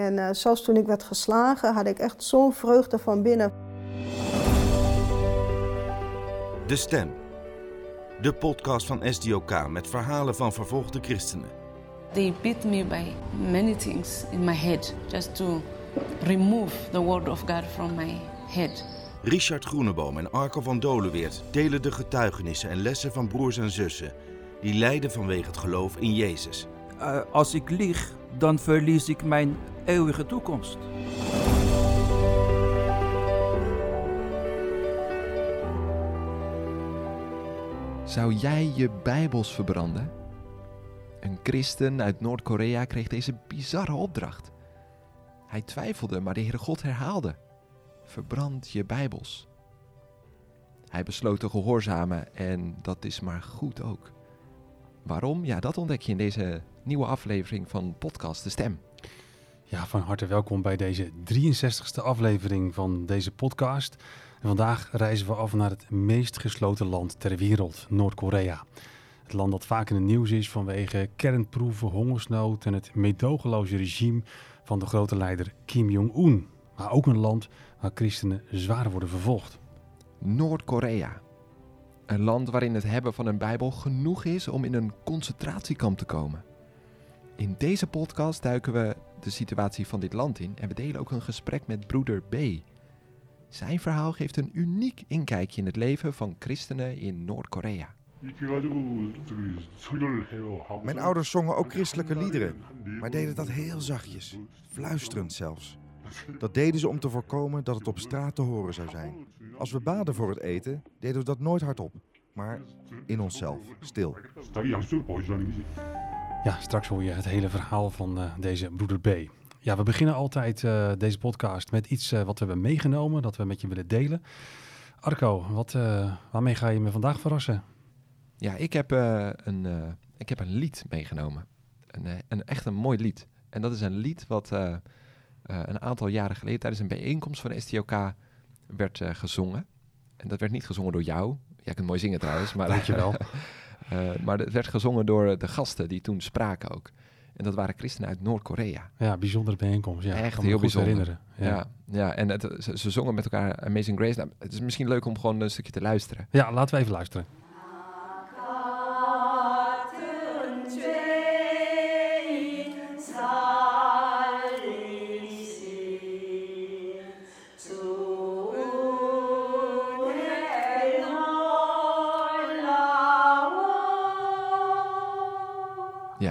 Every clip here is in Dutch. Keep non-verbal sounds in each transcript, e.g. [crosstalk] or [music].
En uh, zelfs toen ik werd geslagen, had ik echt zo'n vreugde van binnen. De Stem. De podcast van SDOK met verhalen van vervolgde christenen. They beat me by many things in my head just to remove the word of God from my head. Richard Groeneboom en Arco van Dolenweert delen de getuigenissen en lessen van broers en zussen die lijden vanwege het geloof in Jezus. Uh, als ik lieg, dan verlies ik mijn eeuwige toekomst. Zou jij je Bijbels verbranden? Een christen uit Noord-Korea kreeg deze bizarre opdracht. Hij twijfelde, maar de Heere God herhaalde: Verbrand je Bijbels. Hij besloot te gehoorzamen en dat is maar goed ook. Waarom? Ja, dat ontdek je in deze nieuwe aflevering van Podcast De Stem. Ja, van harte welkom bij deze 63ste aflevering van deze podcast. En vandaag reizen we af naar het meest gesloten land ter wereld, Noord-Korea. Het land dat vaak in het nieuws is vanwege kernproeven, hongersnood en het meedogenloze regime van de grote leider Kim Jong-un. Maar ook een land waar christenen zwaar worden vervolgd. Noord-Korea. Een land waarin het hebben van een Bijbel genoeg is om in een concentratiekamp te komen. In deze podcast duiken we de situatie van dit land in en we delen ook een gesprek met broeder B. Zijn verhaal geeft een uniek inkijkje in het leven van christenen in Noord-Korea. Mijn ouders zongen ook christelijke liederen, maar deden dat heel zachtjes, fluisterend zelfs. Dat deden ze om te voorkomen dat het op straat te horen zou zijn. Als we baden voor het eten, deden we dat nooit hardop, maar in onszelf, stil. Ja, straks hoor je het hele verhaal van uh, deze broeder B. Ja, we beginnen altijd uh, deze podcast met iets uh, wat we hebben meegenomen, dat we met je willen delen. Arco, wat, waarmee ga je me vandaag verrassen? Ja, ik heb, een, ik heb een lied meegenomen. Een, een, echt een mooi lied. En dat is een lied wat een aantal jaren geleden tijdens een bijeenkomst van STOK werd gezongen. En dat werd niet gezongen door jou. Jij kunt mooi zingen trouwens. Maar, [laughs] Dankjewel. Uh, maar het werd gezongen door de gasten die toen spraken ook. En dat waren christenen uit Noord-Korea. Ja, bijzondere bijeenkomst. Ja, Echt heel bijzonder. herinneren. Ja, ja, ja en het, ze, ze, zongen met elkaar Amazing Grace. Nou, het is misschien leuk om gewoon een stukje te luisteren. Ja, laten we even luisteren.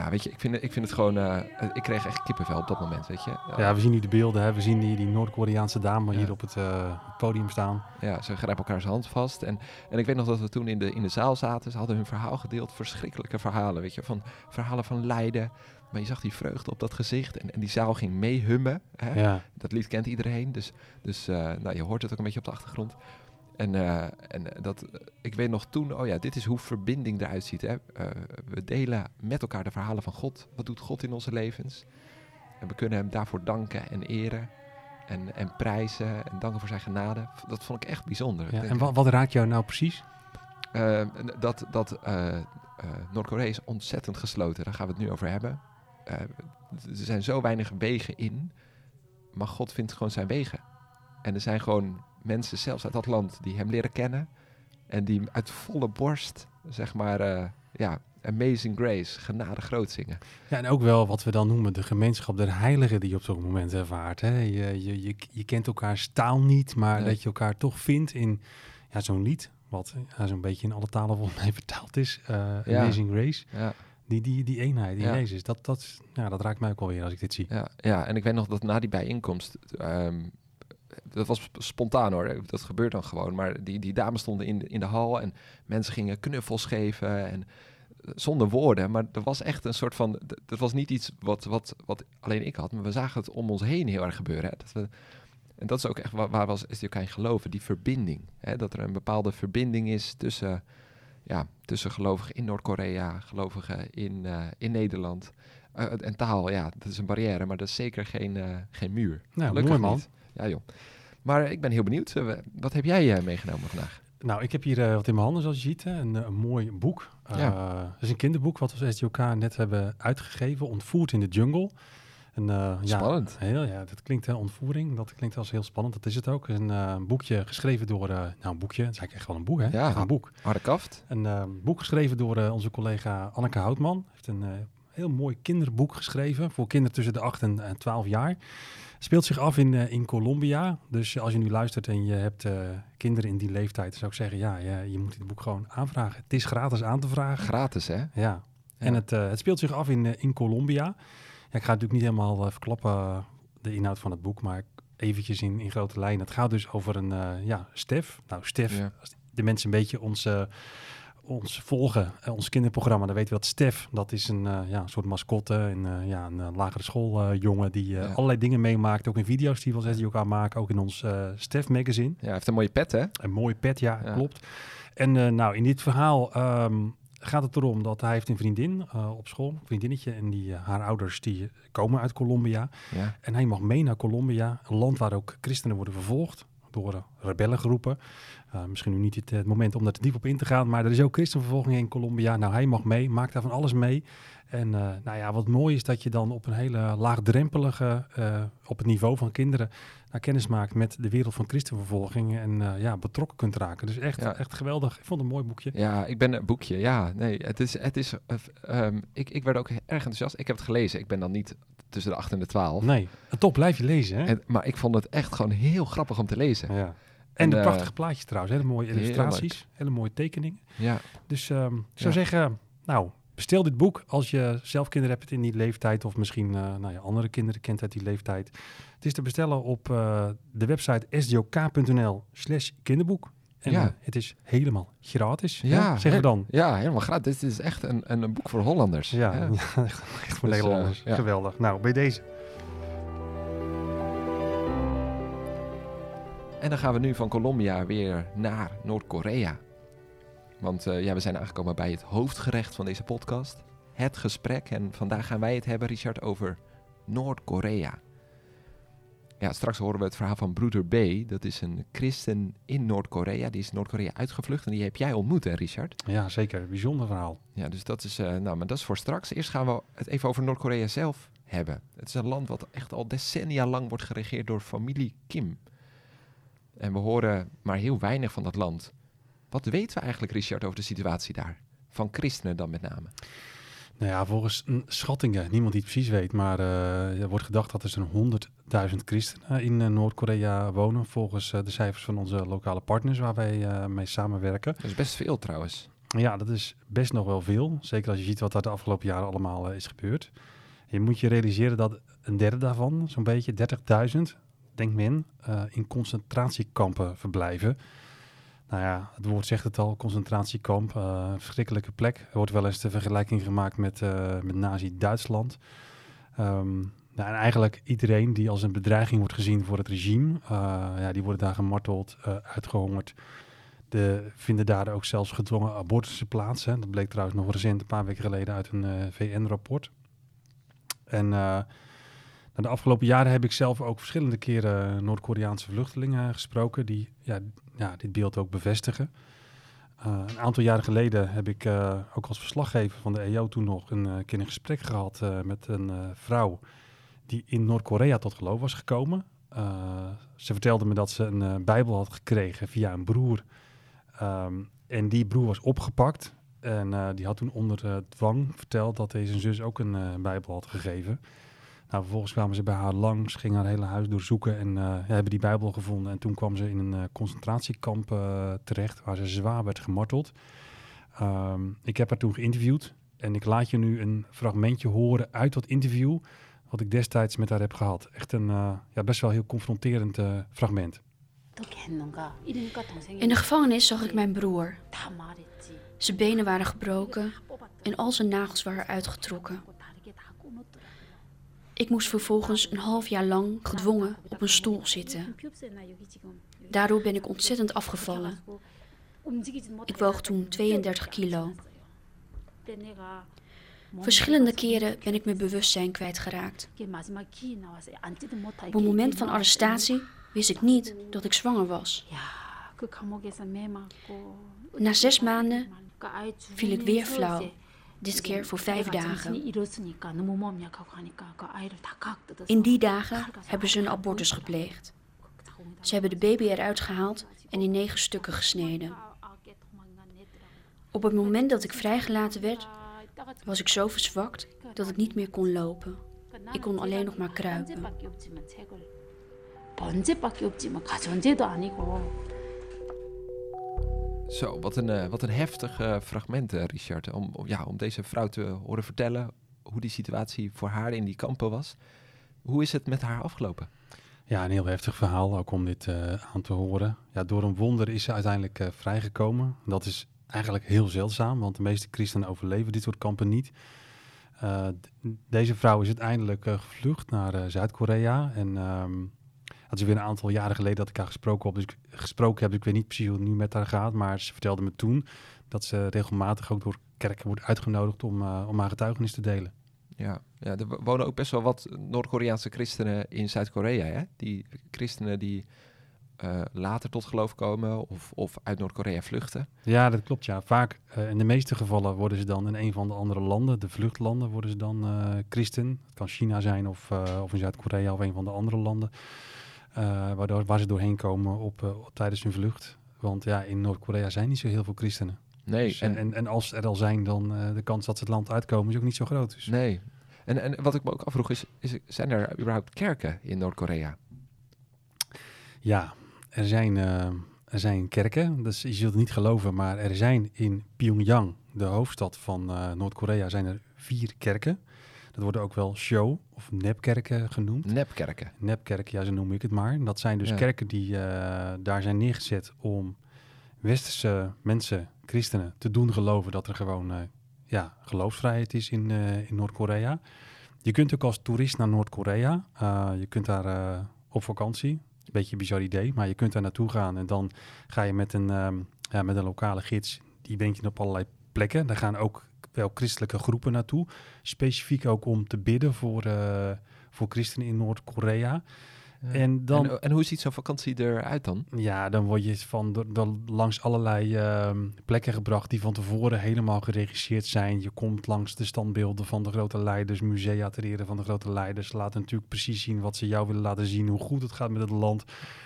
Ja, weet je, ik vind, het, ik vind het gewoon... Uh, ik kreeg echt kippenvel op dat moment, weet je. Uh, ja, we zien nu de beelden, hè. we zien die, die Noord-Koreaanse dame ja. hier op het uh, podium staan. Ja, ze grijpen elkaars hand vast. En, en ik weet nog dat we toen in de, in de zaal zaten. Ze hadden hun verhaal gedeeld, verschrikkelijke verhalen, weet je. Van verhalen van lijden. Maar je zag die vreugde op dat gezicht en, en die zaal ging meehummen. Ja. Dat lied kent iedereen, dus, dus nou, je hoort het ook een beetje op de achtergrond. En, uh, en dat, ik weet nog toen, oh ja, dit is hoe verbinding eruit ziet. Hè? Uh, we delen met elkaar de verhalen van God. Wat doet God in onze levens? En we kunnen hem daarvoor danken en eren. En, en prijzen en danken voor zijn genade. Dat vond ik echt bijzonder. Ja, en wat, wat raakt jou nou precies? Uh, dat dat Noord-Korea is ontzettend gesloten. Daar gaan we het nu over hebben. er zijn zo weinig wegen in. Maar God vindt gewoon zijn wegen. En er zijn gewoon mensen zelfs uit dat land die hem leren kennen. En die uit volle borst, zeg maar, uh, ja, Amazing Grace, genade groot zingen. Ja, en ook wel wat we dan noemen de gemeenschap der heiligen die je op zo'n moment ervaart. Hè? Je, je, je, je kent elkaars taal niet, maar nee. dat je elkaar toch vindt in ja, zo'n lied. Wat ja, zo'n beetje in alle talen volgens mij [laughs] vertaald is. Uh, ja. Amazing Grace. Ja. Die, die, die eenheid, die ja. Jezus, dat, dat, ja, dat raakt mij ook alweer als ik dit zie. Ja, ja, en ik weet nog dat na die bijeenkomst... Um, dat was spontaan hoor, dat gebeurt dan gewoon. Maar die, die dames stonden in de, in de hal en mensen gingen knuffels geven en zonder woorden. Maar er was echt een soort van, dat was niet iets wat, wat, wat alleen ik had, maar we zagen het om ons heen heel erg gebeuren. Hè. Dat we, en dat is ook echt waar, waar was SDOK in geloven, die verbinding. Hè. Dat er een bepaalde verbinding is tussen, ja, tussen gelovigen in Noord-Korea, gelovigen in, uh, in Nederland. Uh, en taal, ja, dat is een barrière, maar dat is zeker geen, uh, geen muur. Nou, mooi man. Niet. Ja joh. Maar ik ben heel benieuwd. Uh, wat heb jij uh, meegenomen vandaag? Nou, ik heb hier uh, wat in mijn handen, zoals je ziet. Hè? Een, een mooi boek. Ja. Het is een kinderboek wat we als SDOK net hebben uitgegeven. Ontvoerd in de jungle. En, eh, ja, Spannend. Heel, ja, dat klinkt hè, ontvoering. Dat klinkt als heel spannend. Dat is het ook. Een eh, boekje geschreven door, eh, nou een boekje, het is eigenlijk echt wel een boek hè? Ja. Echt een boek. Harde kaft. Een eh, boek geschreven door eh, onze collega Anneke Houtman. Heeft een eh, heel mooi kinderboek geschreven voor kinderen tussen de 8 en, en 12 jaar. Speelt zich af in, eh, in Colombia. Dus als je nu luistert en je hebt eh, kinderen in die leeftijd, zou ik zeggen, ja, je moet dit boek gewoon aanvragen. Het is gratis aan te vragen. Gratis, hè? Ja. En het, eh, het speelt zich af in, eh, in Colombia. Ja, ik ga natuurlijk niet helemaal eh, verklappen eh, de inhoud van het boek, maar eventjes in, in grote lijnen. Het gaat dus over een, eh, ja, Stef. Nou, Stef, Ja. als de mensen een beetje ons, eh, ons volgen, eh, ons kinderprogramma, dan weten we dat Stef, dat is een eh, ja, soort mascotte, een, eh, ja, een lagere schooljongen die Ja. allerlei dingen meemaakt, ook in video's die we die ook aan maken, ook in ons Stef magazine. Ja, hij heeft een mooie pet, hè? Een mooi pet, ja, Ja. klopt. En nou, in dit verhaal ehm, gaat het erom dat hij heeft een vriendin op school, een vriendinnetje, en die, haar ouders die komen uit Colombia. Ja. En hij mag mee naar Colombia, een land waar ook christenen worden vervolgd door rebellengroepen. Eh, misschien nu niet het, het moment om daar te diep op in te gaan, maar er is ook christenvervolging in Colombia. Nou, hij mag mee, maakt daar van alles mee. En eh, nou ja, wat mooi is dat je dan op een hele laagdrempelige, eh, op het niveau van kinderen, naar kennis maakt met de wereld van christenvervolging en ja, betrokken kunt raken. Dus echt, Ja. echt geweldig. Ik vond het een mooi boekje. Ja, ik ben een boekje. Ja, nee, het is, het is, eh, ehm, ik, ik werd ook erg enthousiast. Ik heb het gelezen. Ik ben dan niet tussen de 8 en de 12. Nee, en top, blijf je lezen. Hè? En, maar ik vond het echt gewoon heel grappig om te lezen. ja. En, de eh, prachtige plaatjes trouwens, hele mooie heerlijk. illustraties, hele mooie tekeningen. Ja, Dus ehm, ik zou Ja. zeggen, nou, bestel dit boek als je zelf kinderen hebt in die leeftijd of misschien eh, nou ja, andere kinderen kent uit die leeftijd. Het is te bestellen op eh, de website sdok.nl slash kinderboek. En Ja. het is helemaal gratis. Ja, we hè? dan. ja helemaal gratis. Dit is echt een, een, boek voor Hollanders. Ja, Ja. [laughs] echt voor Dus, Nederlanders. ja. Geweldig. Nou, bij deze. En dan gaan we nu van Colombia weer naar Noord-Korea. Want eh, ja, we zijn aangekomen bij het hoofdgerecht van deze podcast. Het gesprek. En vandaag gaan wij het hebben, Richard, over Noord-Korea. Ja, straks horen we het verhaal van broeder B. Dat is een christen in Noord-Korea. Die is Noord-Korea uitgevlucht en die heb jij ontmoet, hè, Richard? Ja, zeker. Bijzonder verhaal. Ja, dus dat is, eh, nou, maar dat is voor straks. Eerst gaan we het even over Noord-Korea zelf hebben. Het is een land wat echt al decennia lang wordt geregeerd door familie Kim. En we horen maar heel weinig van dat land. Wat weten we eigenlijk, Richard, over de situatie daar? Van christenen dan met name. Nou ja, volgens schattingen, niemand die het precies weet, maar eh, er wordt gedacht dat er zo'n 100.000 christenen in eh, Noord-Korea wonen, volgens eh, de cijfers van onze lokale partners waar wij mee samenwerken. Dat is best veel trouwens. Ja, dat is best nog wel veel, zeker als je ziet wat er de afgelopen jaren allemaal is gebeurd. Je moet je realiseren dat een derde daarvan, zo'n beetje 30.000, denkt men, eh, in concentratiekampen verblijven. Nou ja, het woord zegt het al, concentratiekamp, een verschrikkelijke plek. Er wordt wel eens de vergelijking gemaakt met, eh, met Nazi-Duitsland. Ehm, nou, en eigenlijk iedereen die als een bedreiging wordt gezien voor het regime, ja, die worden daar gemarteld, eh, uitgehongerd. De, vinden daar ook zelfs gedwongen abortussen plaats. Hè. Dat bleek trouwens nog recent, een paar weken geleden, uit een VN-rapport. En de afgelopen jaren heb ik zelf ook verschillende keren Noord-Koreaanse vluchtelingen gesproken die ja, ja, dit beeld ook bevestigen. Eh, een aantal jaren geleden heb ik eh, ook als verslaggever van de EO toen nog een eh, keer een gesprek gehad eh, met een vrouw die in Noord-Korea tot geloof was gekomen. Ze vertelde me dat ze een Bijbel had gekregen via een broer. Ehm, en die broer was opgepakt. En die had toen onder dwang verteld dat deze zus ook een Bijbel had gegeven. Nou, vervolgens kwamen ze bij haar langs, gingen haar hele huis doorzoeken en eh, hebben die Bijbel gevonden. En toen kwam ze in een eh, concentratiekamp eh, terecht waar ze zwaar werd gemarteld. Ehm, ik heb haar toen geïnterviewd en ik laat je nu een fragmentje horen uit dat interview wat ik destijds met haar heb gehad. Echt een ja, best wel heel confronterend fragment. In de gevangenis zag ik mijn broer. Zijn benen waren gebroken en al zijn nagels waren uitgetrokken. Ik moest vervolgens een half jaar lang gedwongen op een stoel zitten. Daardoor ben ik ontzettend afgevallen. Ik woog toen 32 kilo. Verschillende keren ben ik mijn bewustzijn kwijtgeraakt. Op het moment van arrestatie wist ik niet dat ik zwanger was. Na zes maanden viel ik weer flauw. This keer voor vijf dagen. In die dagen hebben ze een abortus gepleegd. Ze hebben de baby eruit gehaald en in negen stukken gesneden. Op het moment dat ik vrijgelaten werd, was ik zo verzwakt dat ik niet meer kon lopen. Ik kon alleen nog maar kruipen. Zo, wat een, eh, wat een heftig eh, fragment, eh, Richard. Om, ja, om deze vrouw te horen vertellen hoe die situatie voor haar in die kampen was. Hoe is het met haar afgelopen? Ja, een heel heftig verhaal, ook om dit aan te horen. Ja, door een wonder is ze uiteindelijk vrijgekomen. Dat is eigenlijk heel zeldzaam, want de meeste christenen overleven dit soort kampen niet. Deze vrouw is uiteindelijk gevlucht naar Zuid-Korea. En dat is weer een aantal jaren geleden dat ik haar gesproken, heb, dus ik, gesproken heb. Ik weet niet precies hoe het nu met haar gaat. Maar ze vertelde me toen dat ze regelmatig ook door kerken wordt uitgenodigd om, eh, om haar getuigenis te delen. Ja, ja, er wo- wonen ook best wel wat Noord-Koreaanse christenen in Zuid-Korea. Hè? Die christenen die eh, later tot geloof komen of, of uit Noord-Korea vluchten. Ja, dat klopt. Ja. Vaak, eh, in de meeste gevallen, worden ze dan in een van de andere landen, de vluchtlanden, worden ze dan christen. Het kan China zijn of, of in Zuid-Korea of een van de andere landen. Eh, waardoor, waar ze doorheen komen op, eh, op- tijdens hun vlucht. Want ja, in Noord-Korea zijn niet zo heel veel christenen. Nee, Dus, en, en, en, en als er al zijn, dan de kans dat ze het land uitkomen is ook niet zo groot. Dus. nee. En, en wat ik me ook afvroeg is, is, zijn er überhaupt kerken in Noord-Korea? Ja, er zijn, uh, er zijn kerken. Dus je zult het niet geloven, maar er zijn in Pyongyang, de hoofdstad van uh, Noord-Korea, zijn er vier kerken. Dat worden ook wel show- of nepkerken genoemd. Nepkerken? Nepkerken, ja, zo noem ik het maar. Dat zijn dus ja. kerken die uh, daar zijn neergezet om westerse mensen, christenen, te doen geloven dat er gewoon uh, ja, geloofsvrijheid is in, uh, in Noord-Korea. Je kunt ook als toerist naar Noord-Korea. Je kunt daar op vakantie. Een beetje een bizar idee, maar je kunt daar naartoe gaan en dan ga je met een, um, ja, met een lokale gids. Die brengt je op allerlei plekken. Daar gaan ook wel christelijke groepen naartoe. Specifiek ook om te bidden voor, uh, voor christenen in Noord-Korea. Ja. En, dan, en, en, hoe ziet zo'n vakantie eruit dan? Ja, dan word je van de, langs allerlei uh, plekken gebracht die van tevoren helemaal geregisseerd zijn. Je komt langs de standbeelden van de grote leiders, musea ter ere van de grote leiders. Laten natuurlijk precies zien wat ze jou willen laten zien, hoe goed het gaat met het land,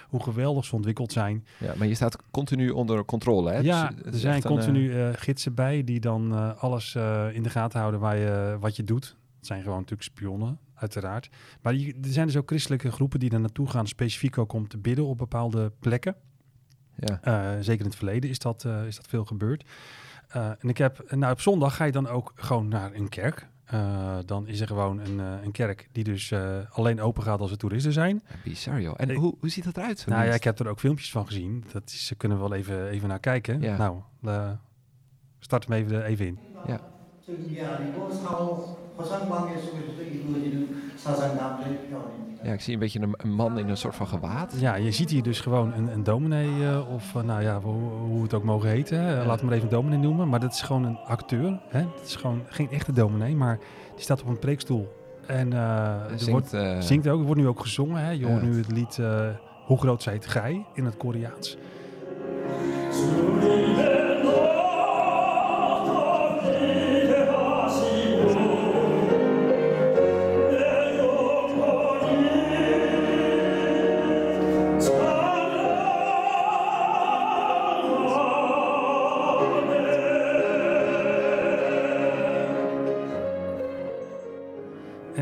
hoe geweldig ze ontwikkeld zijn. Ja, maar je staat continu onder controle, hè? Ja, dus er zijn continu uh, gidsen bij die dan uh, alles in de gaten houden waar je, wat je doet. Het zijn gewoon natuurlijk spionnen, uiteraard. Maar er zijn dus ook christelijke groepen die er naartoe gaan, specifiek ook om te bidden op bepaalde plekken. Ja. Uh, zeker in het verleden is dat, uh, is dat veel gebeurd. Uh, en ik heb, nou op zondag ga je dan ook gewoon naar een kerk. dan is er gewoon een, een kerk die dus alleen open gaat als er toeristen zijn. Bizar joh. En hoe, hoe ziet dat eruit? Nou ja, ik heb er ook filmpjes van gezien. Dat is, ze kunnen wel even, even naar kijken. Ja. Nou, start hem even, even in. Ja. Ja, ik zie een beetje een, een, man in een soort van gewaad. Ja, je ziet hier dus gewoon een, een dominee uh, of uh, nou ja, hoe, hoe het ook mogen heten. Uh, laat hem maar even dominee noemen. Maar dat is gewoon een acteur. Hè? Dat is gewoon geen echte dominee, maar die staat op een preekstoel. En er zingt, wordt, zingt ook. Er wordt nu ook gezongen. Hè? Je ja. hoort nu het lied Hoe groot zijt gij in het Koreaans.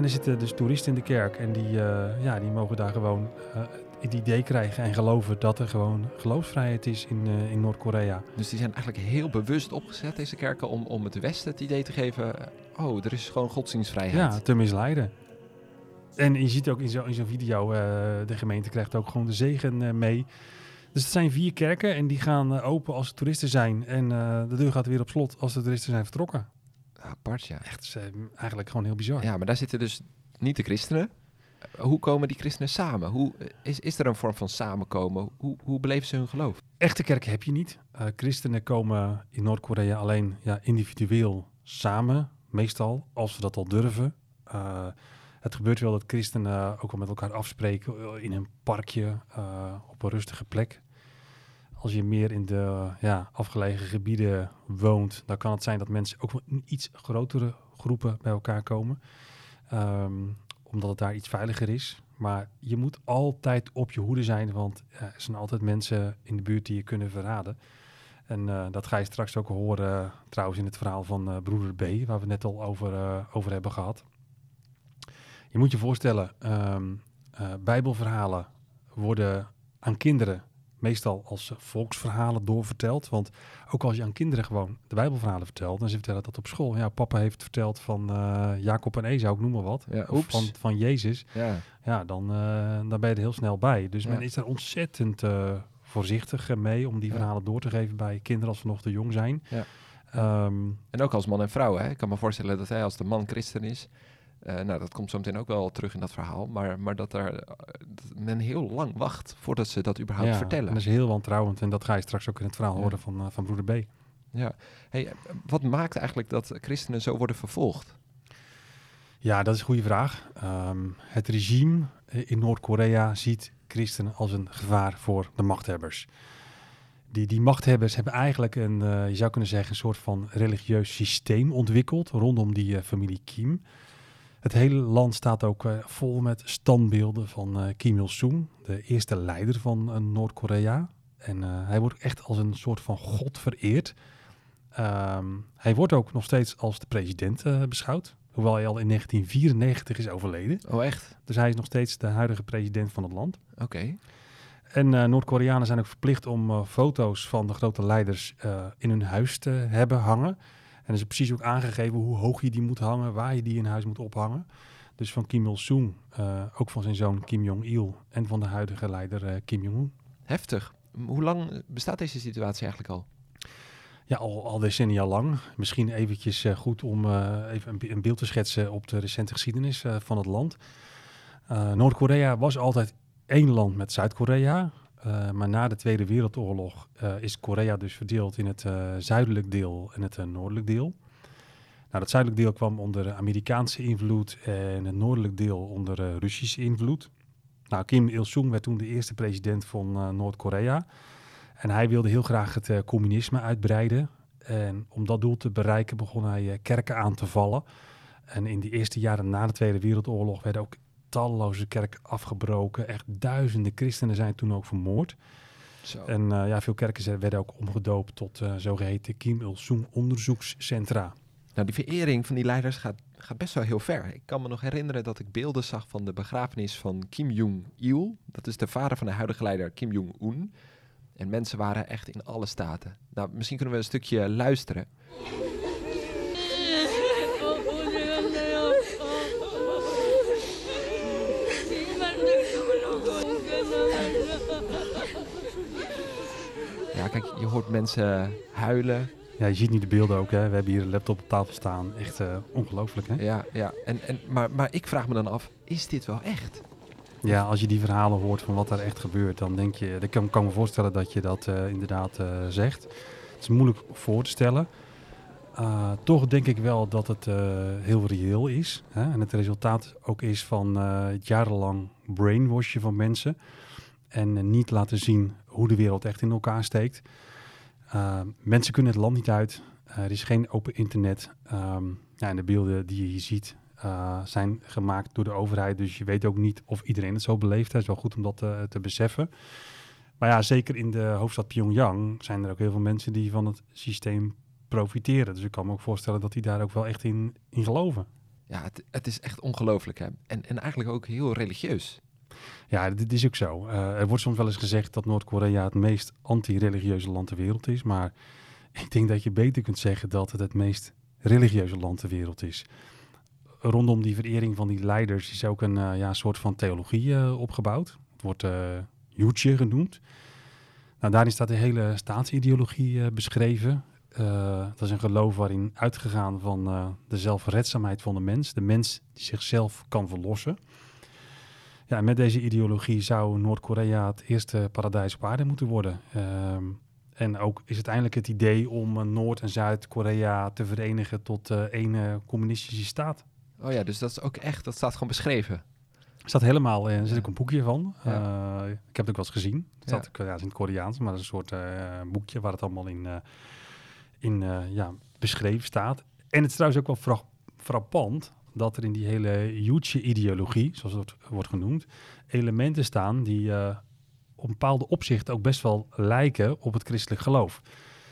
En er zitten dus toeristen in de kerk en die, uh, ja, die mogen daar gewoon uh, het idee krijgen en geloven dat er gewoon geloofsvrijheid is in, uh, in Noord-Korea. Dus die zijn eigenlijk heel bewust opgezet, deze kerken, om, om het Westen het idee te geven, oh, er is gewoon godsdienstvrijheid. Ja, te misleiden. En je ziet ook in zo'n zo video, de gemeente krijgt ook gewoon de zegen mee. Dus het zijn vier kerken en die gaan open als er toeristen zijn. En de deur gaat weer op slot als de toeristen zijn vertrokken. Apart, ja. Echt is, eigenlijk gewoon heel bizar. Ja, maar daar zitten dus niet de christenen. Hoe komen die christenen samen? Hoe, is, is er een vorm van samenkomen? Hoe, hoe beleven ze hun geloof? Echte kerken heb je niet. Uh, christenen komen in Noord-Korea alleen ja, individueel samen, meestal, als ze dat al durven. Uh, het gebeurt wel dat christenen ook wel met elkaar afspreken in een parkje, op een rustige plek. Als je meer in de ja, afgelegen gebieden woont, dan kan het zijn dat mensen ook in iets grotere groepen bij elkaar komen. Ehm, omdat het daar iets veiliger is. Maar je moet altijd op je hoede zijn, want er zijn altijd mensen in de buurt die je kunnen verraden. En eh, dat ga je straks ook horen, eh, trouwens, in het verhaal van eh, broeder B, waar we net al over, over hebben gehad. Je moet je voorstellen, ehm, eh, Bijbelverhalen worden aan kinderen meestal als volksverhalen doorverteld. Want ook als je aan kinderen gewoon de Bijbelverhalen vertelt en ze vertellen dat op school. Ja, papa heeft verteld van eh, Jacob en Esau, ik noem maar wat. Ja, Of van, van Jezus. Ja. Ja, dan, eh, dan ben je er heel snel bij. Dus Ja. men is daar ontzettend eh, voorzichtig mee om die verhalen door te geven bij kinderen als ze nog te jong zijn. Ja. Ehm, En ook als man en vrouw. Hè? Ik kan me voorstellen dat hij als de man christen is. Eh, nou, dat komt zo meteen ook wel terug in dat verhaal. Maar, maar dat, er, eh, dat men heel lang wacht voordat ze dat überhaupt ja, vertellen. En dat is heel wantrouwend en dat ga je straks ook in het verhaal Ja. horen van, eh, van broeder B. Ja. Hey, wat maakt eigenlijk dat christenen zo worden vervolgd? Ja, dat is een goede vraag. Ehm, het regime in Noord-Korea ziet christenen als een gevaar voor de machthebbers. Die, die machthebbers hebben eigenlijk een, je zou kunnen zeggen, een soort van religieus systeem ontwikkeld rondom die familie Kim. Het hele land staat ook eh, vol met standbeelden van eh, Kim Il-sung, de eerste leider van eh, Noord-Korea. En hij wordt echt als een soort van god vereerd. Ehm, hij wordt ook nog steeds als de president beschouwd. Hoewel hij al in 1994 is overleden. Oh, echt? Dus hij is nog steeds de huidige president van het land. Oké. En Noord-Koreanen zijn ook verplicht om foto's van de grote leiders in hun huis te hebben hangen. En er is precies ook aangegeven hoe hoog je die moet hangen, waar je die in huis moet ophangen. Dus van Kim Il-sung, eh, ook van zijn zoon Kim Jong-il en van de huidige leider eh, Kim Jong-un. Heftig. Hoe lang bestaat deze situatie eigenlijk al? Ja, al, al decennia lang. Misschien eventjes eh, goed om eh, even een, een beeld te schetsen op de recente geschiedenis eh, van het land. Eh, Noord-Korea was altijd één land met Zuid-Korea. Eh, maar na de Tweede Wereldoorlog eh, is Korea dus verdeeld in het eh, zuidelijk deel en het noordelijk deel. Nou, dat zuidelijk deel kwam onder Amerikaanse invloed en het noordelijk deel onder Russische invloed. Nou, Kim Il-sung werd toen de eerste president van Noord-Korea. En hij wilde heel graag het communisme uitbreiden. En om dat doel te bereiken begon hij kerken aan te vallen. En in die eerste jaren na de Tweede Wereldoorlog werden ook talloze kerken afgebroken. Echt duizenden christenen zijn toen ook vermoord. Zo. En eh, ja, veel kerken zijn- werden ook omgedoopt tot eh, zogeheten Kim Il-sung onderzoekscentra. Nou, die verering van die leiders gaat, gaat best wel heel ver. Ik kan me nog herinneren dat ik beelden zag van de begrafenis van Kim Jong-il. Dat is de vader van de huidige leider Kim Jong-un. En mensen waren echt in alle staten. Nou, misschien kunnen we een stukje luisteren. Kijk, je hoort mensen huilen. Ja, je ziet nu de beelden ook. Hè. We hebben hier een laptop op tafel staan. Echt eh, ongelooflijk, hè? Ja, ja. En, en, maar, maar ik vraag me dan af, is dit wel echt? Ja, als je die verhalen hoort van wat er echt gebeurt, dan denk je, ik kan, kan me voorstellen dat je dat eh, inderdaad eh, zegt. Het is moeilijk voor te stellen. Toch denk ik wel dat het heel reëel is. Hè? En het resultaat ook is van het jarenlang brainwashen van mensen. En uh, niet laten zien hoe de wereld echt in elkaar steekt. Uh, mensen kunnen het land niet uit. Uh, er is geen open internet. Um, ja, en de beelden die je hier ziet zijn gemaakt door de overheid. Dus je weet ook niet of iedereen het zo beleeft. Het is wel goed om dat te, beseffen. Maar ja, zeker in de hoofdstad Pyongyang zijn er ook heel veel mensen die van het systeem profiteren. Dus ik kan me ook voorstellen dat die daar ook wel echt in, in geloven. Ja, het, het is echt ongelooflijk. En, en eigenlijk ook heel religieus. Ja, dit is ook zo. Uh, er wordt soms wel eens gezegd dat Noord-Korea het meest anti-religieuze land ter wereld is. Maar ik denk dat je beter kunt zeggen dat het het meest religieuze land ter wereld is. Rondom die verering van die leiders is ook een uh, ja, soort van theologie uh, opgebouwd. Het wordt Yuche genoemd. Nou, daarin staat de hele staatsideologie beschreven. Dat is een geloof waarin uitgegaan van de zelfredzaamheid van de mens. De mens die zichzelf kan verlossen. Ja, met deze ideologie zou Noord-Korea het eerste paradijs op aarde moeten worden. Uh, en ook is uiteindelijk het idee om uh, Noord- en Zuid-Korea te verenigen tot één communistische staat. Oh ja, dus dat is ook echt, dat staat gewoon beschreven. Staat helemaal in, er zit ook een boekje van. Ja. Eh, ik heb het ook wel eens gezien. Het staat Ja. het in het Koreaans, maar is een soort eh, boekje waar het allemaal in, eh, in eh, ja, beschreven staat. En het is trouwens ook wel fra- frappant dat er in die hele Juche-ideologie, zoals het wordt, genoemd, elementen staan die eh, op bepaalde opzichten ook best wel lijken op het christelijk geloof.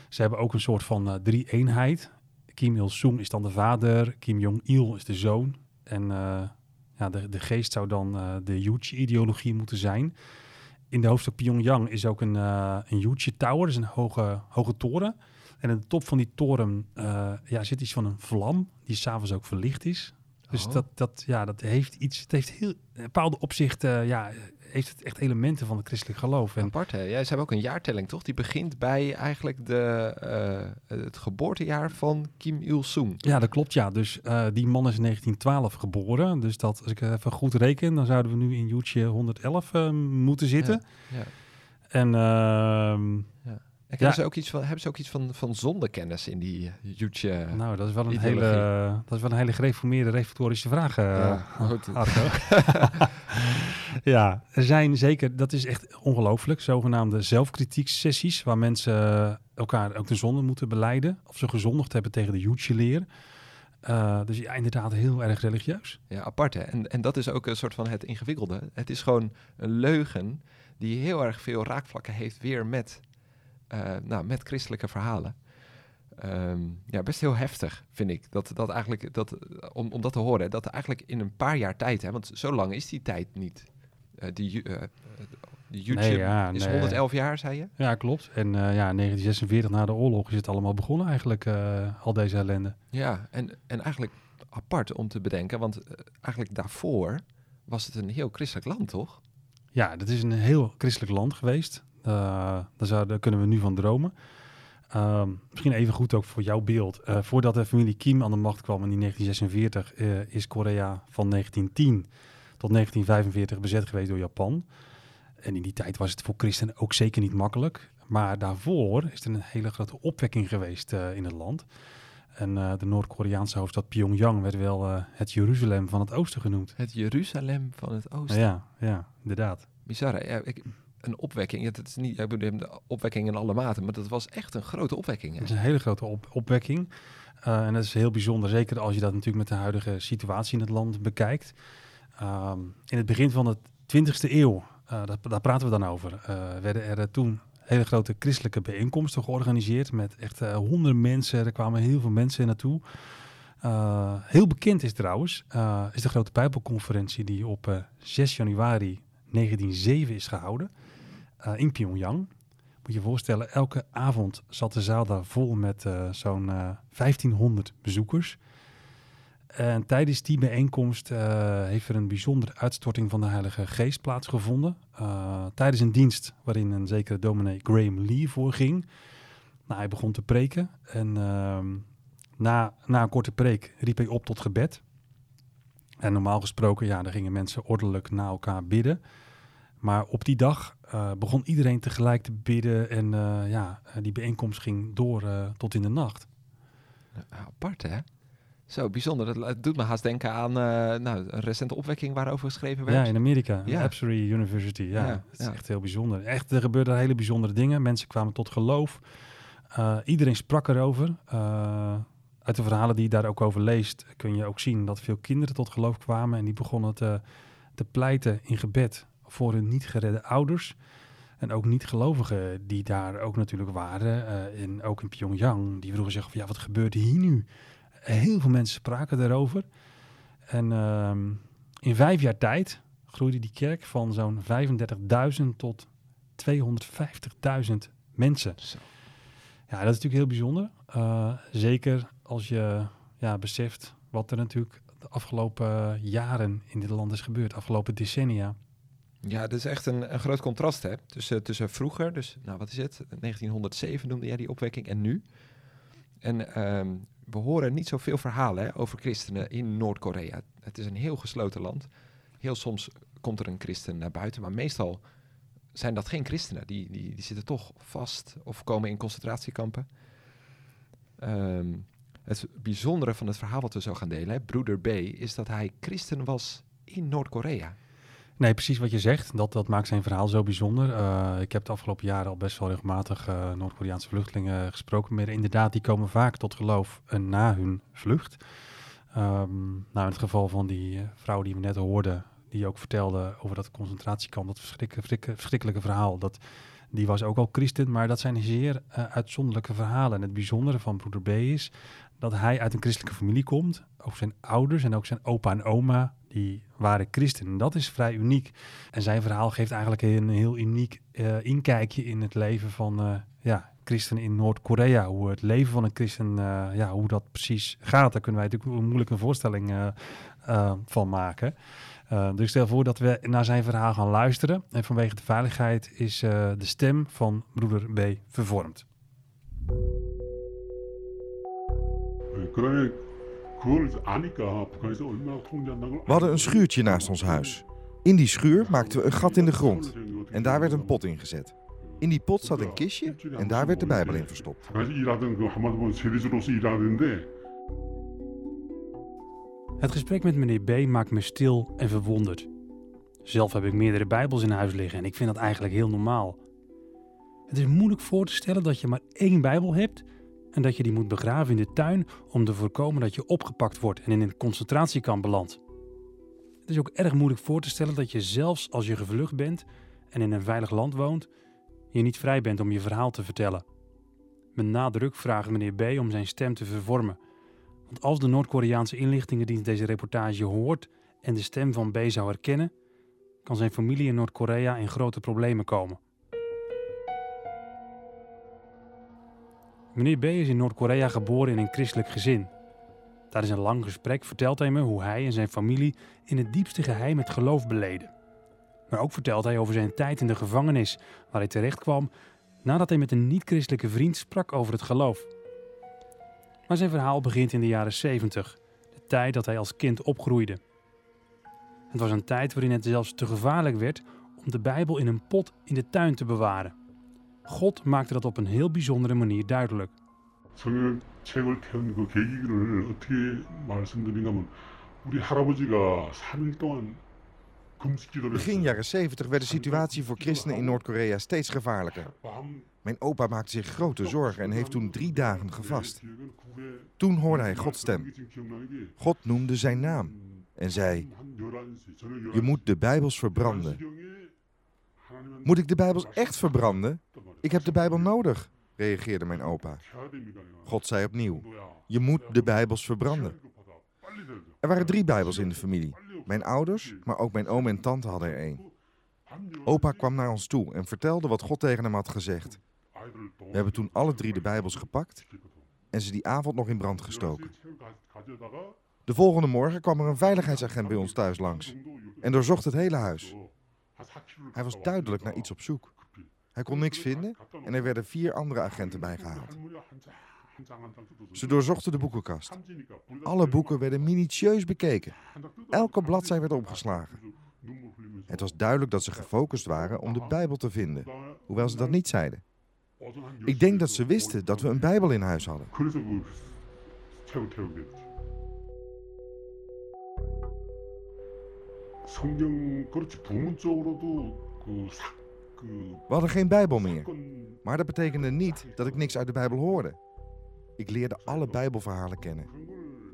Ze hebben ook een soort van eh, drie-eenheid. Kim Il-sung is dan de vader, Kim Jong-il is de zoon. En eh, ja, de, de geest zou dan de Juche-ideologie moeten zijn. In de hoofdstuk Pyongyang is ook een, een Juche Tower, dus een hoge, hoge toren. En aan de top van die toren ja, zit iets van een vlam, die s'avonds ook verlicht is. Dus Oh. dat, dat, ja, dat heeft iets, het heeft heel, in bepaalde opzichten, ja, heeft het echt elementen van het christelijk geloof. En Apart, hè? Ja, ze hebben ook een jaartelling, toch? Die begint bij eigenlijk de, eh, het geboortejaar van Kim Il-sung. Ja, dat klopt, ja. Dus eh, die man is in 1912 geboren. Dus dat, als ik even goed reken, dan zouden we nu in Juche 111 eh, moeten zitten. Ja. En ehm, En Ja. Hebben, ze ook iets van, hebben ze ook iets van, van zondekennis in die uh, Juche? nou, dat is wel een ideologie. hele, dat is wel een hele gereformeerde reformatorische vraag, eh, Ja, goed. [laughs] Ja, er zijn zeker, dat is echt ongelooflijk, zogenaamde zelfkritiek-sessies waar mensen elkaar ook de zonde moeten beleiden. Of ze gezondigd hebben tegen de Juche-leer. Eh, dus ja, inderdaad heel erg religieus. Ja, apart hè. En, en dat is ook een soort van het ingewikkelde. Het is gewoon een leugen die heel erg veel raakvlakken heeft weer met, eh, nou, met christelijke verhalen. Ehm, ja, best heel heftig vind ik. Dat, dat eigenlijk, dat, om, om dat te horen, dat eigenlijk in een paar jaar tijd, hè, want zo lang is die tijd niet. Eh, die eh, die YouTube Nee, ja, is nee. 111 jaar, zei je? Ja, klopt. En eh, ja, 1946 na de oorlog is het allemaal begonnen eigenlijk, al deze ellende. Ja, en, en eigenlijk apart om te bedenken, want eigenlijk daarvoor was het een heel christelijk land, toch? Ja, dat is een heel christelijk land geweest. Eh, daar, daar kunnen we nu van dromen. Ehm, misschien even goed ook voor jouw beeld. Eh, voordat de familie Kim aan de macht kwam in 1946, eh, is Korea van 1910 tot 1945 bezet geweest door Japan. En in die tijd was het voor christenen ook zeker niet makkelijk. Maar daarvoor is er een hele grote opwekking geweest in het land. En de Noord-Koreaanse hoofdstad Pyongyang werd wel het Jeruzalem van het oosten genoemd. Het Jeruzalem van het oosten. Ja, ja, inderdaad. Bizar, hè? Ja, ik, een opwekking. Dat is niet, ik bedoel, de opwekking in alle maten, maar dat was echt een grote opwekking. Het is een hele grote op- opwekking. Eh, en dat is heel bijzonder, zeker als je dat natuurlijk met de huidige situatie in het land bekijkt. Ehm, in het begin van de 20e eeuw, eh, daar, daar praten we dan over, eh, werden er toen hele grote christelijke bijeenkomsten georganiseerd met echt honderden mensen. Er kwamen heel veel mensen naartoe. Heel bekend is trouwens, is de grote Bijbelconferentie die op eh, 6 januari 1907 is gehouden eh, in Pyongyang. Moet je je voorstellen, elke avond zat de zaal daar vol met eh, zo'n eh 1500 bezoekers. En tijdens die bijeenkomst eh, heeft er een bijzondere uitstorting van de Heilige Geest plaatsgevonden. Eh, tijdens een dienst waarin een zekere dominee Graham Lee voorging. Nou, hij begon te preken en ehm, na, na een korte preek riep hij op tot gebed. En normaal gesproken, ja, dan gingen mensen ordelijk na elkaar bidden. Maar op die dag eh, begon iedereen tegelijk te bidden en eh, ja, die bijeenkomst ging door eh, tot in de nacht. Apart, hè? Zo bijzonder. Dat het doet me haast denken aan nou, een recente opwekking waarover geschreven werd. Ja, in Amerika, Ja. Absary University. Ja, is ja. echt heel bijzonder. Echt, er gebeurden hele bijzondere dingen. Mensen kwamen tot geloof. Iedereen sprak erover. Uit de verhalen die je daar ook over leest, kun je ook zien dat veel kinderen tot geloof kwamen. En die begonnen te, te pleiten in gebed voor hun niet geredde ouders. En ook niet-gelovigen die daar ook natuurlijk waren. eh, en ook in Pyongyang. Die vroegen zich af, ja, wat gebeurt hier nu? Heel veel mensen spraken erover. En ehm, in vijf jaar tijd groeide die kerk van zo'n 35.000 tot 250.000 mensen. Zo. Ja, dat is natuurlijk heel bijzonder. Eh, zeker als je ja, beseft wat er natuurlijk de afgelopen jaren in dit land is gebeurd, afgelopen decennia. Ja, dat is echt een, een groot contrast hè? Tussen, vroeger, dus nou wat is het? 1907 noemde jij die opwekking en nu. En ehm, we horen niet zoveel verhalen hè, over christenen in Noord-Korea. Het is een heel gesloten land. Heel soms komt er een christen naar buiten, maar meestal zijn dat geen christenen. Die, die, die zitten toch vast of komen in concentratiekampen. Ehm, het bijzondere van het verhaal wat we zo gaan delen, hè, broeder B, is dat hij christen was in Noord-Korea. Nee, precies wat je zegt. Dat, dat maakt zijn verhaal zo bijzonder. Uh, ik heb de afgelopen jaren al best wel regelmatig uh, Noord-Koreaanse vluchtelingen gesproken. Maar inderdaad, die komen vaak tot geloof uh, na hun vlucht. Um, in het geval van die vrouw die we net hoorden, die ook vertelde over dat concentratiekamp, dat verschrikkelijke, verschrikkelijke verhaal. Dat, die was ook al christen, maar dat zijn zeer uitzonderlijke verhalen. En het bijzondere van broeder B is dat hij uit een christelijke familie komt. Ook zijn ouders en ook zijn opa en oma, die waren christen. dat is vrij uniek. En zijn verhaal geeft eigenlijk een heel uniek uh, inkijkje in het leven van uh, ja, christenen in Noord-Korea. Hoe het leven van een christen, uh, ja, hoe dat precies gaat. Daar kunnen wij natuurlijk moeilijk een voorstelling van maken. dus ik stel voor dat we naar zijn verhaal gaan luisteren. En vanwege de veiligheid is de stem van broeder B vervormd. We hadden een schuurtje naast ons huis. In die schuur maakten we een gat in de grond. En daar werd een pot in gezet. In die pot zat een kistje en daar werd de Bijbel in verstopt. Het gesprek met meneer B maakt me stil en verwonderd. Zelf heb ik meerdere Bijbels in huis liggen en ik vind dat eigenlijk heel normaal. Het is moeilijk voor te stellen dat je maar één Bijbel hebt en dat je die moet begraven in de tuin om te voorkomen dat je opgepakt wordt en in een concentratiekamp belandt. Het is ook erg moeilijk voor te stellen dat je zelfs als je gevlucht bent en in een veilig land woont, je niet vrij bent om je verhaal te vertellen. Met nadruk vraagt meneer B om zijn stem te vervormen. Want als de Noord-Koreaanse inlichtingendienst deze reportage hoort en de stem van B zou herkennen, kan zijn familie in Noord-Korea in grote problemen komen. Meneer B is in Noord-Korea geboren in een christelijk gezin. Tijdens een lang gesprek vertelt hij me hoe hij en zijn familie in het diepste geheim het geloof beleden. Maar ook vertelt hij over zijn tijd in de gevangenis, waar hij terecht kwam nadat hij met een niet-christelijke vriend sprak over het geloof. Maar zijn verhaal begint in de jaren 70, de tijd dat hij als kind opgroeide. Het was een tijd waarin het zelfs te gevaarlijk werd om de Bijbel in een pot in de tuin te bewaren. God maakte dat op een heel bijzondere manier duidelijk. Begin jaren 70 werd de situatie voor christenen in Noord-Korea steeds gevaarlijker. Mijn opa maakte zich grote zorgen en heeft toen drie dagen gevast. Toen hoorde hij Gods stem. God noemde zijn naam en zei: Je moet de Bijbels verbranden. Moet ik de Bijbels echt verbranden? Ik heb de Bijbel nodig, reageerde mijn opa. God zei opnieuw, je moet de Bijbels verbranden. Er waren drie Bijbels in de familie. Mijn ouders, maar ook mijn oom en tante hadden er één. Opa kwam naar ons toe en vertelde wat God tegen hem had gezegd. We hebben toen alle drie de Bijbels gepakt en ze die avond nog in brand gestoken. De volgende morgen kwam er een veiligheidsagent bij ons thuis langs en doorzocht het hele huis. Hij was duidelijk naar iets op zoek. Hij kon niks vinden en er werden vier andere agenten bijgehaald. Ze doorzochten de boekenkast. Alle boeken werden minutieus bekeken. Elke bladzij werd opgeslagen. Het was duidelijk dat ze gefocust waren om de Bijbel te vinden, hoewel ze dat niet zeiden. Ik denk dat ze wisten dat we een Bijbel in huis hadden. We hadden geen Bijbel meer. Maar dat betekende niet dat ik niks uit de Bijbel hoorde. Ik leerde alle Bijbelverhalen kennen.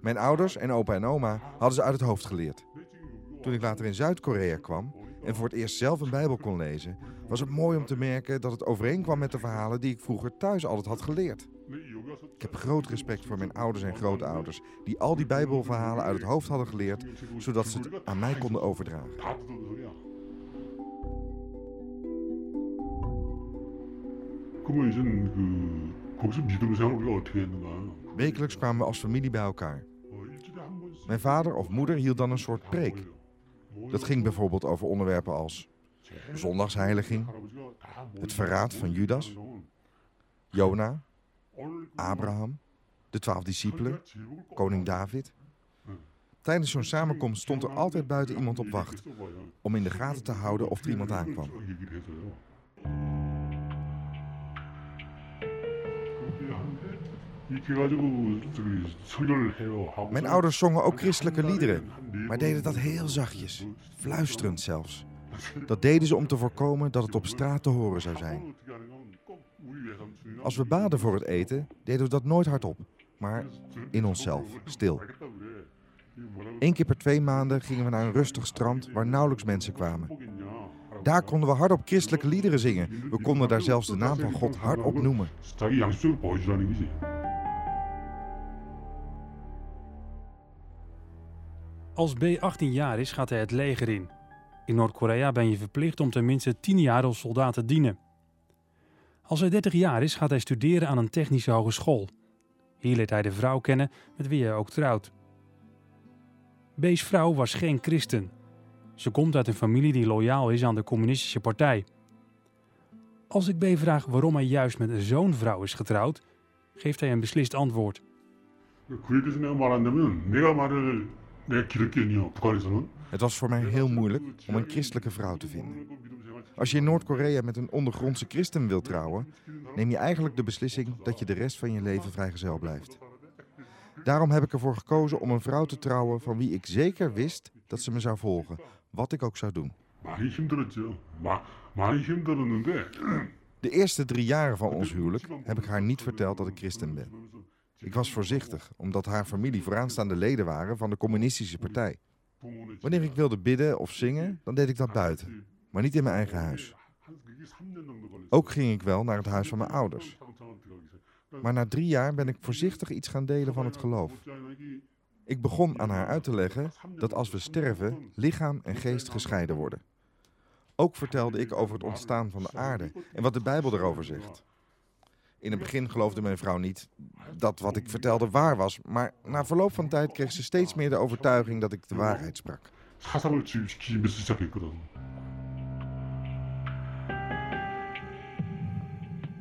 Mijn ouders en opa en oma hadden ze uit het hoofd geleerd. Toen ik later in Zuid-Korea kwam en voor het eerst zelf een Bijbel kon lezen, was het mooi om te merken dat het overeenkwam met de verhalen die ik vroeger thuis altijd had geleerd. Ik heb groot respect voor mijn ouders en grootouders, die al die Bijbelverhalen uit het hoofd hadden geleerd, zodat ze het aan mij konden overdragen. Wekelijks kwamen we als familie bij elkaar. Mijn vader of moeder hield dan een soort preek. Dat ging bijvoorbeeld over onderwerpen als zondagsheiliging, het verraad van Judas, Jona, Abraham, de twaalf discipelen, koning David. Tijdens zo'n samenkomst stond er altijd buiten iemand op wacht om in de gaten te houden of er iemand aankwam. Mijn ouders zongen ook christelijke liederen, maar deden dat heel zachtjes, fluisterend zelfs. Dat deden ze om te voorkomen dat het op straat te horen zou zijn. Als we baden voor het eten, deden we dat nooit hardop, maar in onszelf, stil. Eén keer per twee maanden gingen we naar een rustig strand waar nauwelijks mensen kwamen. Daar konden we hardop christelijke liederen zingen. We konden daar zelfs de naam van God hardop noemen. Als B 18 jaar is, gaat hij het leger in. In Noord-Korea ben je verplicht om tenminste 10 jaar als soldaat te dienen. Als hij 30 jaar is, gaat hij studeren aan een technische hogeschool. Hier leert hij de vrouw kennen met wie hij ook trouwt. B's vrouw was geen christen. Ze komt uit een familie die loyaal is aan de communistische partij. Als ik B vraag waarom hij juist met zo'n vrouw is getrouwd, geeft hij een beslist antwoord. 그 얘기에서 내가 말한다면 내가 말을 내가 기를 게 아니야. 북한에서는 het was voor mij heel moeilijk om een christelijke vrouw te vinden. Als je in Noord-Korea met een ondergrondse christen wilt trouwen, neem je eigenlijk de beslissing dat je de rest van je leven vrijgezel blijft. Daarom heb ik ervoor gekozen om een vrouw te trouwen van wie ik zeker wist dat ze me zou volgen, wat ik ook zou doen. De eerste drie jaren van ons huwelijk heb ik haar niet verteld dat ik christen ben. Ik was voorzichtig, omdat haar familie vooraanstaande leden waren van de communistische partij. Wanneer ik wilde bidden of zingen, dan deed ik dat buiten, maar niet in mijn eigen huis. Ook ging ik wel naar het huis van mijn ouders. Maar na drie jaar ben ik voorzichtig iets gaan delen van het geloof. Ik begon aan haar uit te leggen dat als we sterven, lichaam en geest gescheiden worden. Ook vertelde ik over het ontstaan van de aarde en wat de Bijbel erover zegt. In het begin geloofde mijn vrouw niet dat wat ik vertelde waar was, maar na verloop van tijd kreeg ze steeds meer de overtuiging dat ik de waarheid sprak.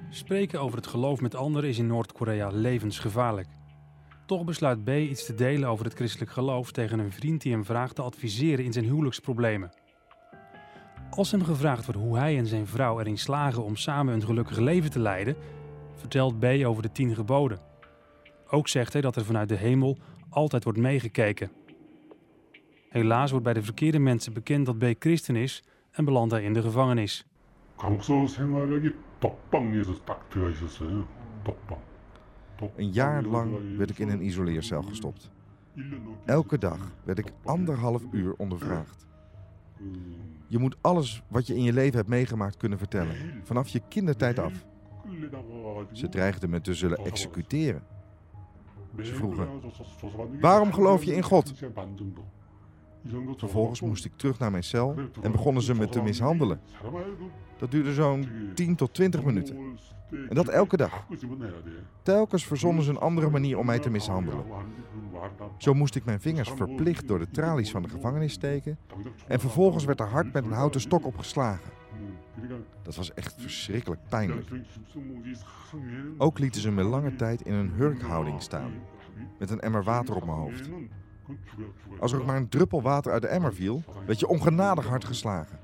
Spreken over het geloof met anderen is in Noord-Korea levensgevaarlijk. Toch besluit B iets te delen over het christelijk geloof tegen een vriend die hem vraagt te adviseren in zijn huwelijksproblemen. Als hem gevraagd wordt hoe hij en zijn vrouw erin slagen om samen een gelukkig leven te leiden, vertelt B over de tien geboden. Ook zegt hij dat er vanuit de hemel altijd wordt meegekeken. Helaas wordt bij de verkeerde mensen bekend dat B christen is en belandt hij in de gevangenis. Een jaar lang werd ik in een isoleercel gestopt. Elke dag werd ik anderhalf uur ondervraagd. Je moet alles wat je in je leven hebt meegemaakt kunnen vertellen, vanaf je kindertijd af. Ze dreigden me te zullen executeren. Ze vroegen, waarom geloof je in God? Vervolgens moest ik terug naar mijn cel en begonnen ze me te mishandelen. Dat duurde zo'n 10 tot 20 minuten. En dat elke dag. Telkens verzonnen ze een andere manier om mij te mishandelen. Zo moest ik mijn vingers verplicht door de tralies van de gevangenis steken en vervolgens werd er hard met een houten stok opgeslagen. Dat was echt verschrikkelijk pijnlijk. Ook lieten ze me lange tijd in een hurkhouding staan, met een emmer water op mijn hoofd. Als er ook maar een druppel water uit de emmer viel, werd je ongenadig hard geslagen.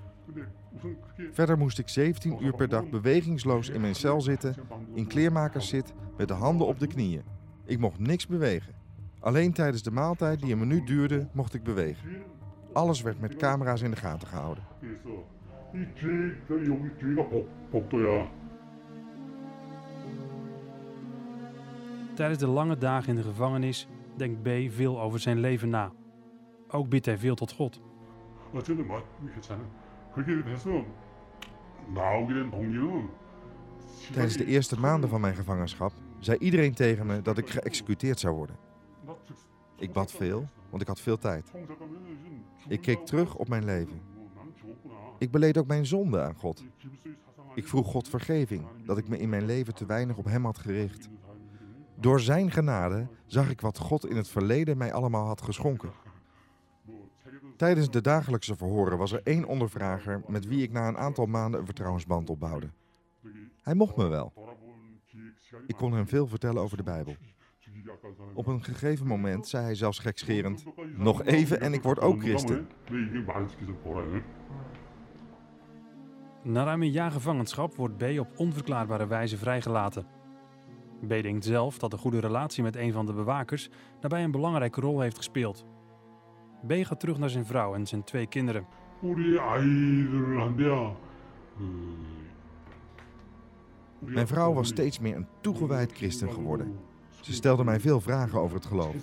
Verder moest ik 17 uur per dag bewegingsloos in mijn cel zitten, in kleermakerszit, met de handen op de knieën. Ik mocht niks bewegen. Alleen tijdens de maaltijd, die een minuut duurde, mocht ik bewegen. Alles werd met camera's in de gaten gehouden. 그래서 이 뒤에 그 여기 뒤가 복, 복도야. Tijdens de lange dagen in de gevangenis denkt B veel over zijn leven na. Ook bidt hij veel tot God. 어쨌든 뭐 괜찮아. 그렇게 돼서 나오게 된 동기는 Tijdens de eerste maanden van mijn gevangenschap zei iedereen tegen me dat ik geëxecuteerd zou worden. Ik bad veel, want ik had veel tijd. Ik keek terug op mijn leven. Ik beleed ook mijn zonde aan God. Ik vroeg God vergeving dat ik me in mijn leven te weinig op Hem had gericht. Door Zijn genade zag ik wat God in het verleden mij allemaal had geschonken. Tijdens de dagelijkse verhoren was er één ondervrager met wie ik na een aantal maanden een vertrouwensband opbouwde. Hij mocht me wel. Ik kon hem veel vertellen over de Bijbel. Op een gegeven moment zei hij zelfs gekscherend: Nog even en ik word ook christen. Na ruim een jaar gevangenschap wordt B op onverklaarbare wijze vrijgelaten. B denkt zelf dat de goede relatie met een van de bewakers daarbij een belangrijke rol heeft gespeeld. B gaat terug naar zijn vrouw en zijn twee kinderen. Mijn vrouw was steeds meer een toegewijd christen geworden. Ze stelden mij veel vragen over het geloof.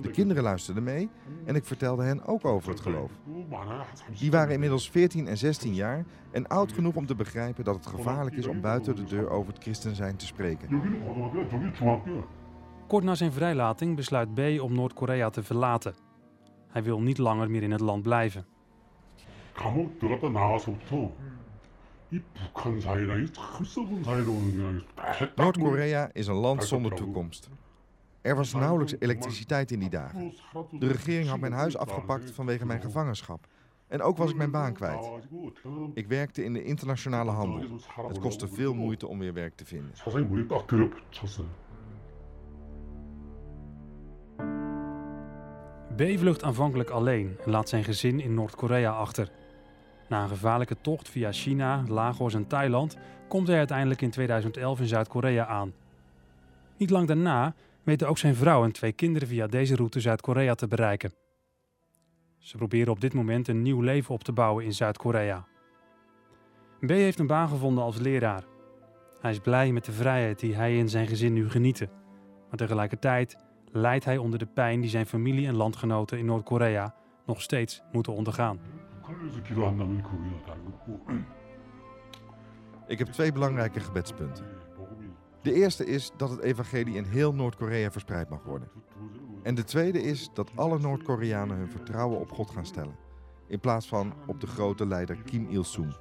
De kinderen luisterden mee en ik vertelde hen ook over het geloof. Die waren inmiddels 14 en 16 jaar en oud genoeg om te begrijpen dat het gevaarlijk is om buiten de deur over het christen zijn te spreken. Kort na zijn vrijlating besluit B om Noord-Korea te verlaten. Hij wil niet langer meer in het land blijven. 이 북한 사회랑 참 썩은 사회로 그냥 딱 Noord-Korea is een land zonder toekomst. Er was nauwelijks elektriciteit in die dagen. De regering had mijn huis afgepakt vanwege mijn gevangenschap. En ook was ik mijn baan kwijt. Ik werkte in de internationale handel. Het kostte veel moeite om weer werk te vinden. 사장이 머리 딱 들여붙였어요 B vlucht aanvankelijk alleen en laat zijn gezin in Noord-Korea achter. Na een gevaarlijke tocht via China, Lagos en Thailand komt hij uiteindelijk in 2011 in Zuid-Korea aan. Niet lang daarna weten ook zijn vrouw en twee kinderen via deze route Zuid-Korea te bereiken. Ze proberen op dit moment een nieuw leven op te bouwen in Zuid-Korea. B heeft een baan gevonden als leraar. Hij is blij met de vrijheid die hij en zijn gezin nu genieten. Maar tegelijkertijd lijdt hij onder de pijn die zijn familie en landgenoten in Noord-Korea nog steeds moeten ondergaan. 북한에서 기도한다면 그거야 다른 거고 Ik heb twee belangrijke gebedspunten. De eerste is dat het evangelie in heel Noord-Korea verspreid mag worden. En de tweede is dat alle Noord-Koreanen hun vertrouwen op God gaan stellen. In plaats van op de grote leider Kim Il-sung.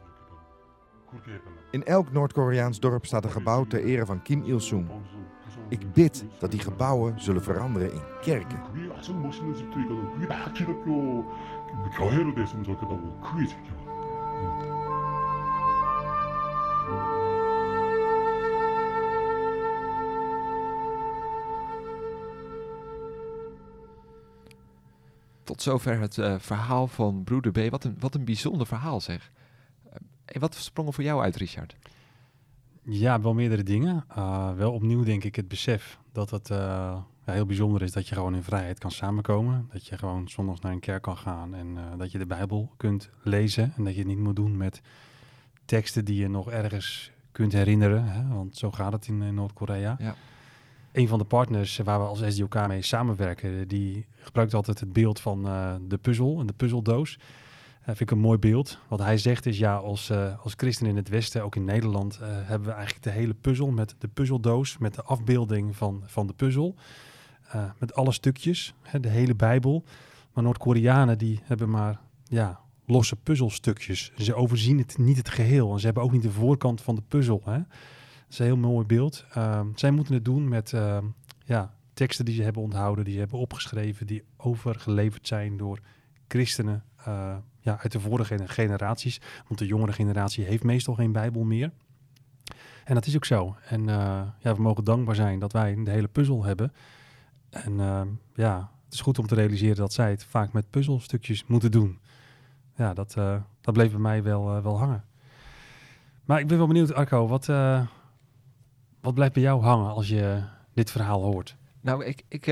In elk Noord-Koreaans dorp staat een gebouw ter ere van Kim Il-sung. Ik bid dat die gebouwen zullen veranderen in kerken. 그게 가장 멋있는 집도 있거든 그게 다 기독교 교회로 됐으면 좋겠다고 그게 제일 Tot zover het eh, verhaal van broeder B. Wat een, wat een bijzonder verhaal zeg. Eh, en wat sprong er voor jou uit, Richard? Ja, wel meerdere dingen. Uh, wel opnieuw denk ik het besef dat het uh, ja, heel bijzonder is dat je gewoon in vrijheid kan samenkomen. Dat je gewoon zondags naar een kerk kan gaan en uh, dat je de Bijbel kunt lezen. En dat je het niet moet doen met teksten die je nog ergens kunt herinneren. Hè? Want zo gaat het in, in Noord-Korea. Ja. Een van de partners waar we als SDOK mee samenwerken, die gebruikt altijd het beeld van de puzzel en de puzzeldoos. Dat vind ik een mooi beeld. Wat hij zegt is, ja, als, uh, als christen in het Westen, ook in Nederland, hebben we eigenlijk de hele puzzel met de puzzeldoos, met de afbeelding van, van de puzzel. Uh, met alle stukjes, hè, de hele Bijbel. Maar Noord-Koreanen die hebben maar ja, losse puzzelstukjes. Ze overzien het niet het geheel. En ze hebben ook niet de voorkant van de puzzel. Hè. Dat is een heel mooi beeld. Ehm, zij moeten het doen met ehm, ja, teksten die ze hebben onthouden, die ze hebben opgeschreven, die overgeleverd zijn door christenen uh, ja, uit de vorige generaties. Want de jongere generatie heeft meestal geen Bijbel meer. En dat is ook zo. En uh, ja, we mogen dankbaar zijn dat wij de hele puzzel hebben. En uh, ja, het is goed om te realiseren dat zij het vaak met puzzelstukjes moeten doen. Ja, dat, dat bleef bij mij wel, wel hangen. Maar ik ben wel benieuwd, Arco, wat, wat blijft bij jou hangen als je dit verhaal hoort? Nou, ik, ik,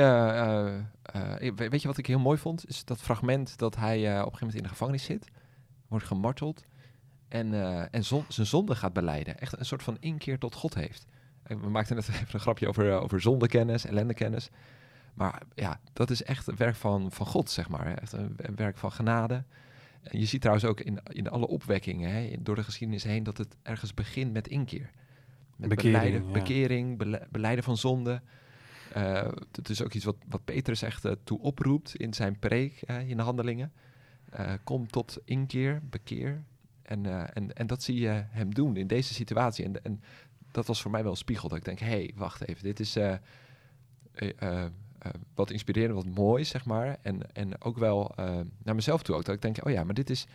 weet je wat ik heel mooi vond? Is dat fragment dat hij op een gegeven moment in de gevangenis zit, wordt gemarteld en, en zon, zijn zonde gaat beleiden. Echt een soort van inkeer tot God heeft. We maakten net [laughs] even een grapje over, over zondekennis, ellendekennis. Maar ja, dat is echt een werk van, van God, zeg maar. Echt een, een werk van genade. En je ziet trouwens ook in, in alle opwekkingen, hè, door de geschiedenis heen, dat het ergens begint met inkeer. Met bekering, beleiden, ja. bekering bele, beleiden van zonde. Uh, het is ook iets wat, wat Petrus echt uh, toe oproept in zijn preek, uh, in de handelingen. kom tot inkeer, bekeer. En, en, en dat zie je hem doen in deze situatie. En, en dat was voor mij wel een spiegel. Dat ik denk, hé, hey, wacht even, dit is wat inspirerend, wat mooi, zeg maar. En, en ook wel naar mezelf toe ook. Dat ik denk, oh ja, maar dit is...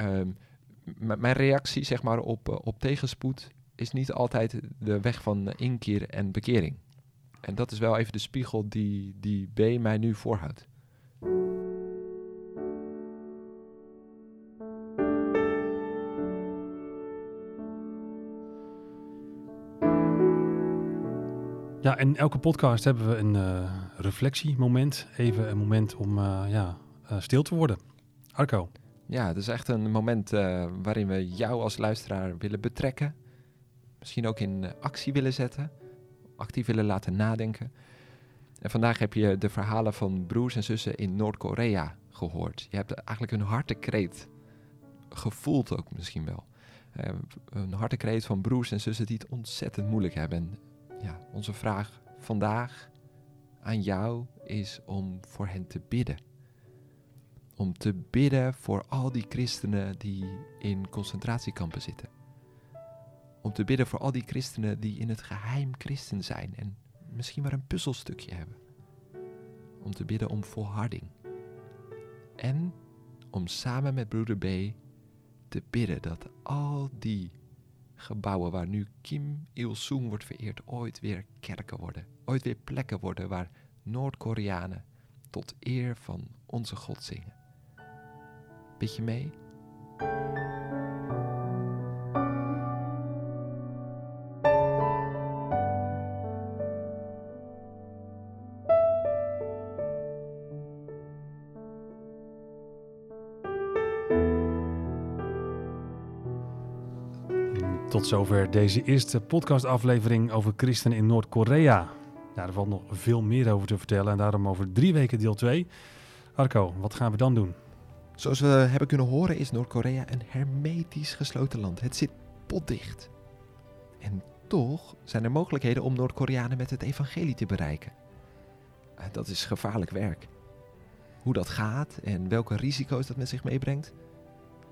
Um, mijn reactie, zeg maar, op, op tegenspoed is niet altijd de weg van inkeer en bekering. En dat is wel even de spiegel die, die B mij nu voorhoudt. Ja, in elke podcast hebben we een uh, reflectiemoment. Even een moment om uh, ja, uh, stil te worden. Arco. Ja, het is echt een moment eh, waarin we jou als luisteraar willen betrekken. Misschien ook in eh, actie willen zetten. Actief willen laten nadenken. En vandaag heb je de verhalen van broers en zussen in Noord-Korea gehoord. Je hebt eigenlijk hun hartekreet gevoeld ook misschien wel. Eh, een hartekreet van broers en zussen die het ontzettend moeilijk hebben. Ja, onze vraag vandaag aan jou is om voor hen te bidden. Om te bidden voor al die christenen die in concentratiekampen zitten. Om te bidden voor al die christenen die in het geheim christen zijn en misschien maar een puzzelstukje hebben. Om te bidden om volharding. En om samen met broeder B te bidden dat al die gebouwen waar nu Kim Il-sung wordt vereerd ooit weer kerken worden. Ooit weer plekken worden waar Noord-Koreanen tot eer van onze God zingen. Bid je mee? Tot zover deze eerste podcastaflevering over christenen in Noord-Korea. Ja, er valt nog veel meer over te vertellen en daarom over drie weken deel 2. Arco, wat gaan we dan doen? Zoals we hebben kunnen horen is Noord-Korea een hermetisch gesloten land. Het zit potdicht. En toch zijn er mogelijkheden om Noord-Koreanen met het evangelie te bereiken. Eh, Dat is gevaarlijk werk. Hoe dat gaat en welke risico's dat met zich meebrengt,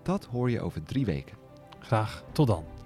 dat hoor je over drie weken. Graag tot dan.